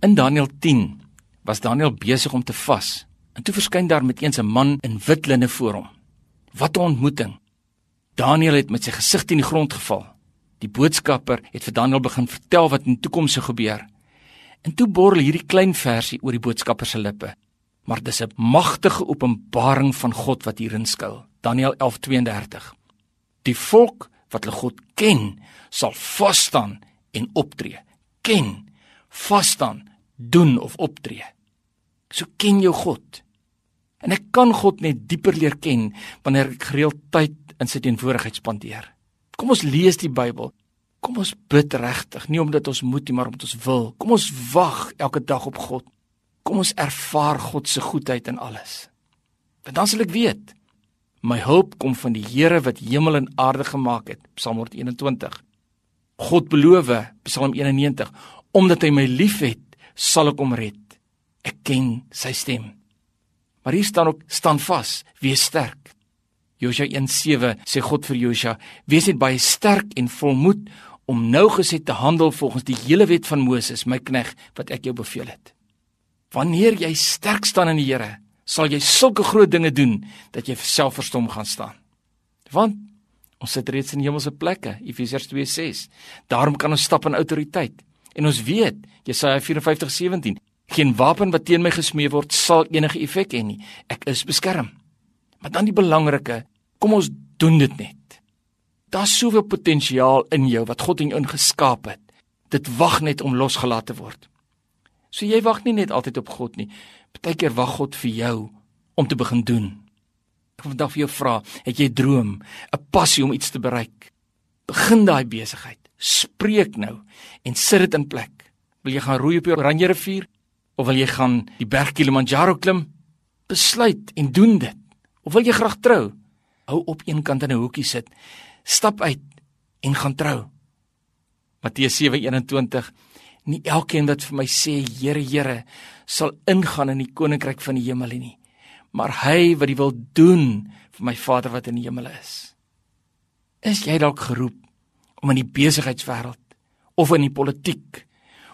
In Daniël 10 was Daniël besig om te vas. En toe verskyn daar met eens 'n man in wit linne voor hom. Wat 'n ontmoeting. Daniël het met sy gesig teen die grond geval. Die boodskapper het vir Daniël begin vertel wat in die toekoms sou gebeur. En toe borrel hierdie klein versie oor die boodskapper se lippe. Maar dis 'n magtige openbaring van God wat hierin skuil. Daniël 11:32. Die volk wat hulle God ken, sal vas staan en optree. Ken, vas staan, doen of optree. So ken jou God. En ek kan God net dieper leer ken wanneer ek gereeld tyd in sy teenwoordigheid spandeer. Kom ons lees die Bybel. Kom ons bid regtig, nie omdat ons moet nie, maar omdat ons wil. Kom ons wag elke dag op God. Kom ons ervaar God se goedheid in alles. Want dan sal ek weet my hulp kom van die Here wat hemel en aarde gemaak het. Psalm 121. God beloof, Psalm 91, omdat hy my liefhet, sal ek hom red. Ek ken sy stem. Maar hier staan ook staan vas, wees sterk. Josua 1:7 sê God vir Josua: "Wees net baie sterk en volmoed om nou gesed te handel volgens die hele wet van Moses, my knegg, wat ek jou beveel het." Wanneer jy sterk staan in die Here, sal jy sulke groot dinge doen dat jy self verstom gaan staan. Want ons sit reeds in hemelse plekke, Efesiërs 2:6. Daarom kan ons stap in autoriteit. En ons weet, Jesaja 54:17, geen wapen wat teen my gesmee word sal enige effek hê nie. Ek is beskerm. Maar dan die belangrike, kom ons doen dit net. Daar's soveel potensiaal in jou wat God in jou ingeskaap het. Dit wag net om losgelaat te word. So jy wag nie net altyd op God nie. Partykeer wag God vir jou om te begin doen. Ek wil vandag vir jou vra, het jy droom, 'n passie om iets te bereik? Begin daai besigheid. Spreek nou en sit dit in plek. Wil jy gaan roei op die Oranje rivier of wil jy gaan die berg Kilimanjaro klim? Besluit en doen dit. Of wil jy graag trou? Hou op een kant in 'n hoekie sit. Stap uit en gaan trou. Matteus 7:21 Nie elkeen wat vir my sê Here Here sal ingaan in die koninkryk van die hemel nie, maar hy wat dit wil doen vir my Vader wat in die hemel is. Is jy dalk geroep om in die besigheidswêreld of in die politiek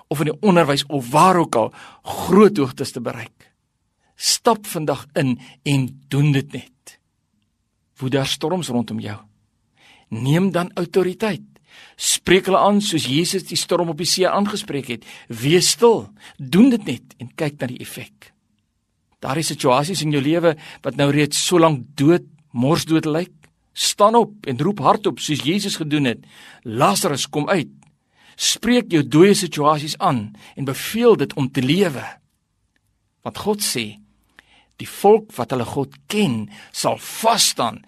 of in die onderwys of waar ook al groot hoogtes te bereik? Stap vandag in en doen dit net. Woed daar storms rondom jou. Neem dan autoriteit. Spreek hulle aan soos Jesus die storm op die see aangespreek het. Wees stil. Doen dit net en kyk na die effek. Daar is situasies in jou lewe wat nou reeds so lank dood, morsdood lyk. Staan op en roep hardop soos Jesus gedoen het. Lazarus kom uit. Spreek jou dooie situasies aan en beveel dit om te lewe. Want God sê Die volk wat hulle God ken, sal vas staan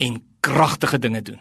en kragtige dinge doen.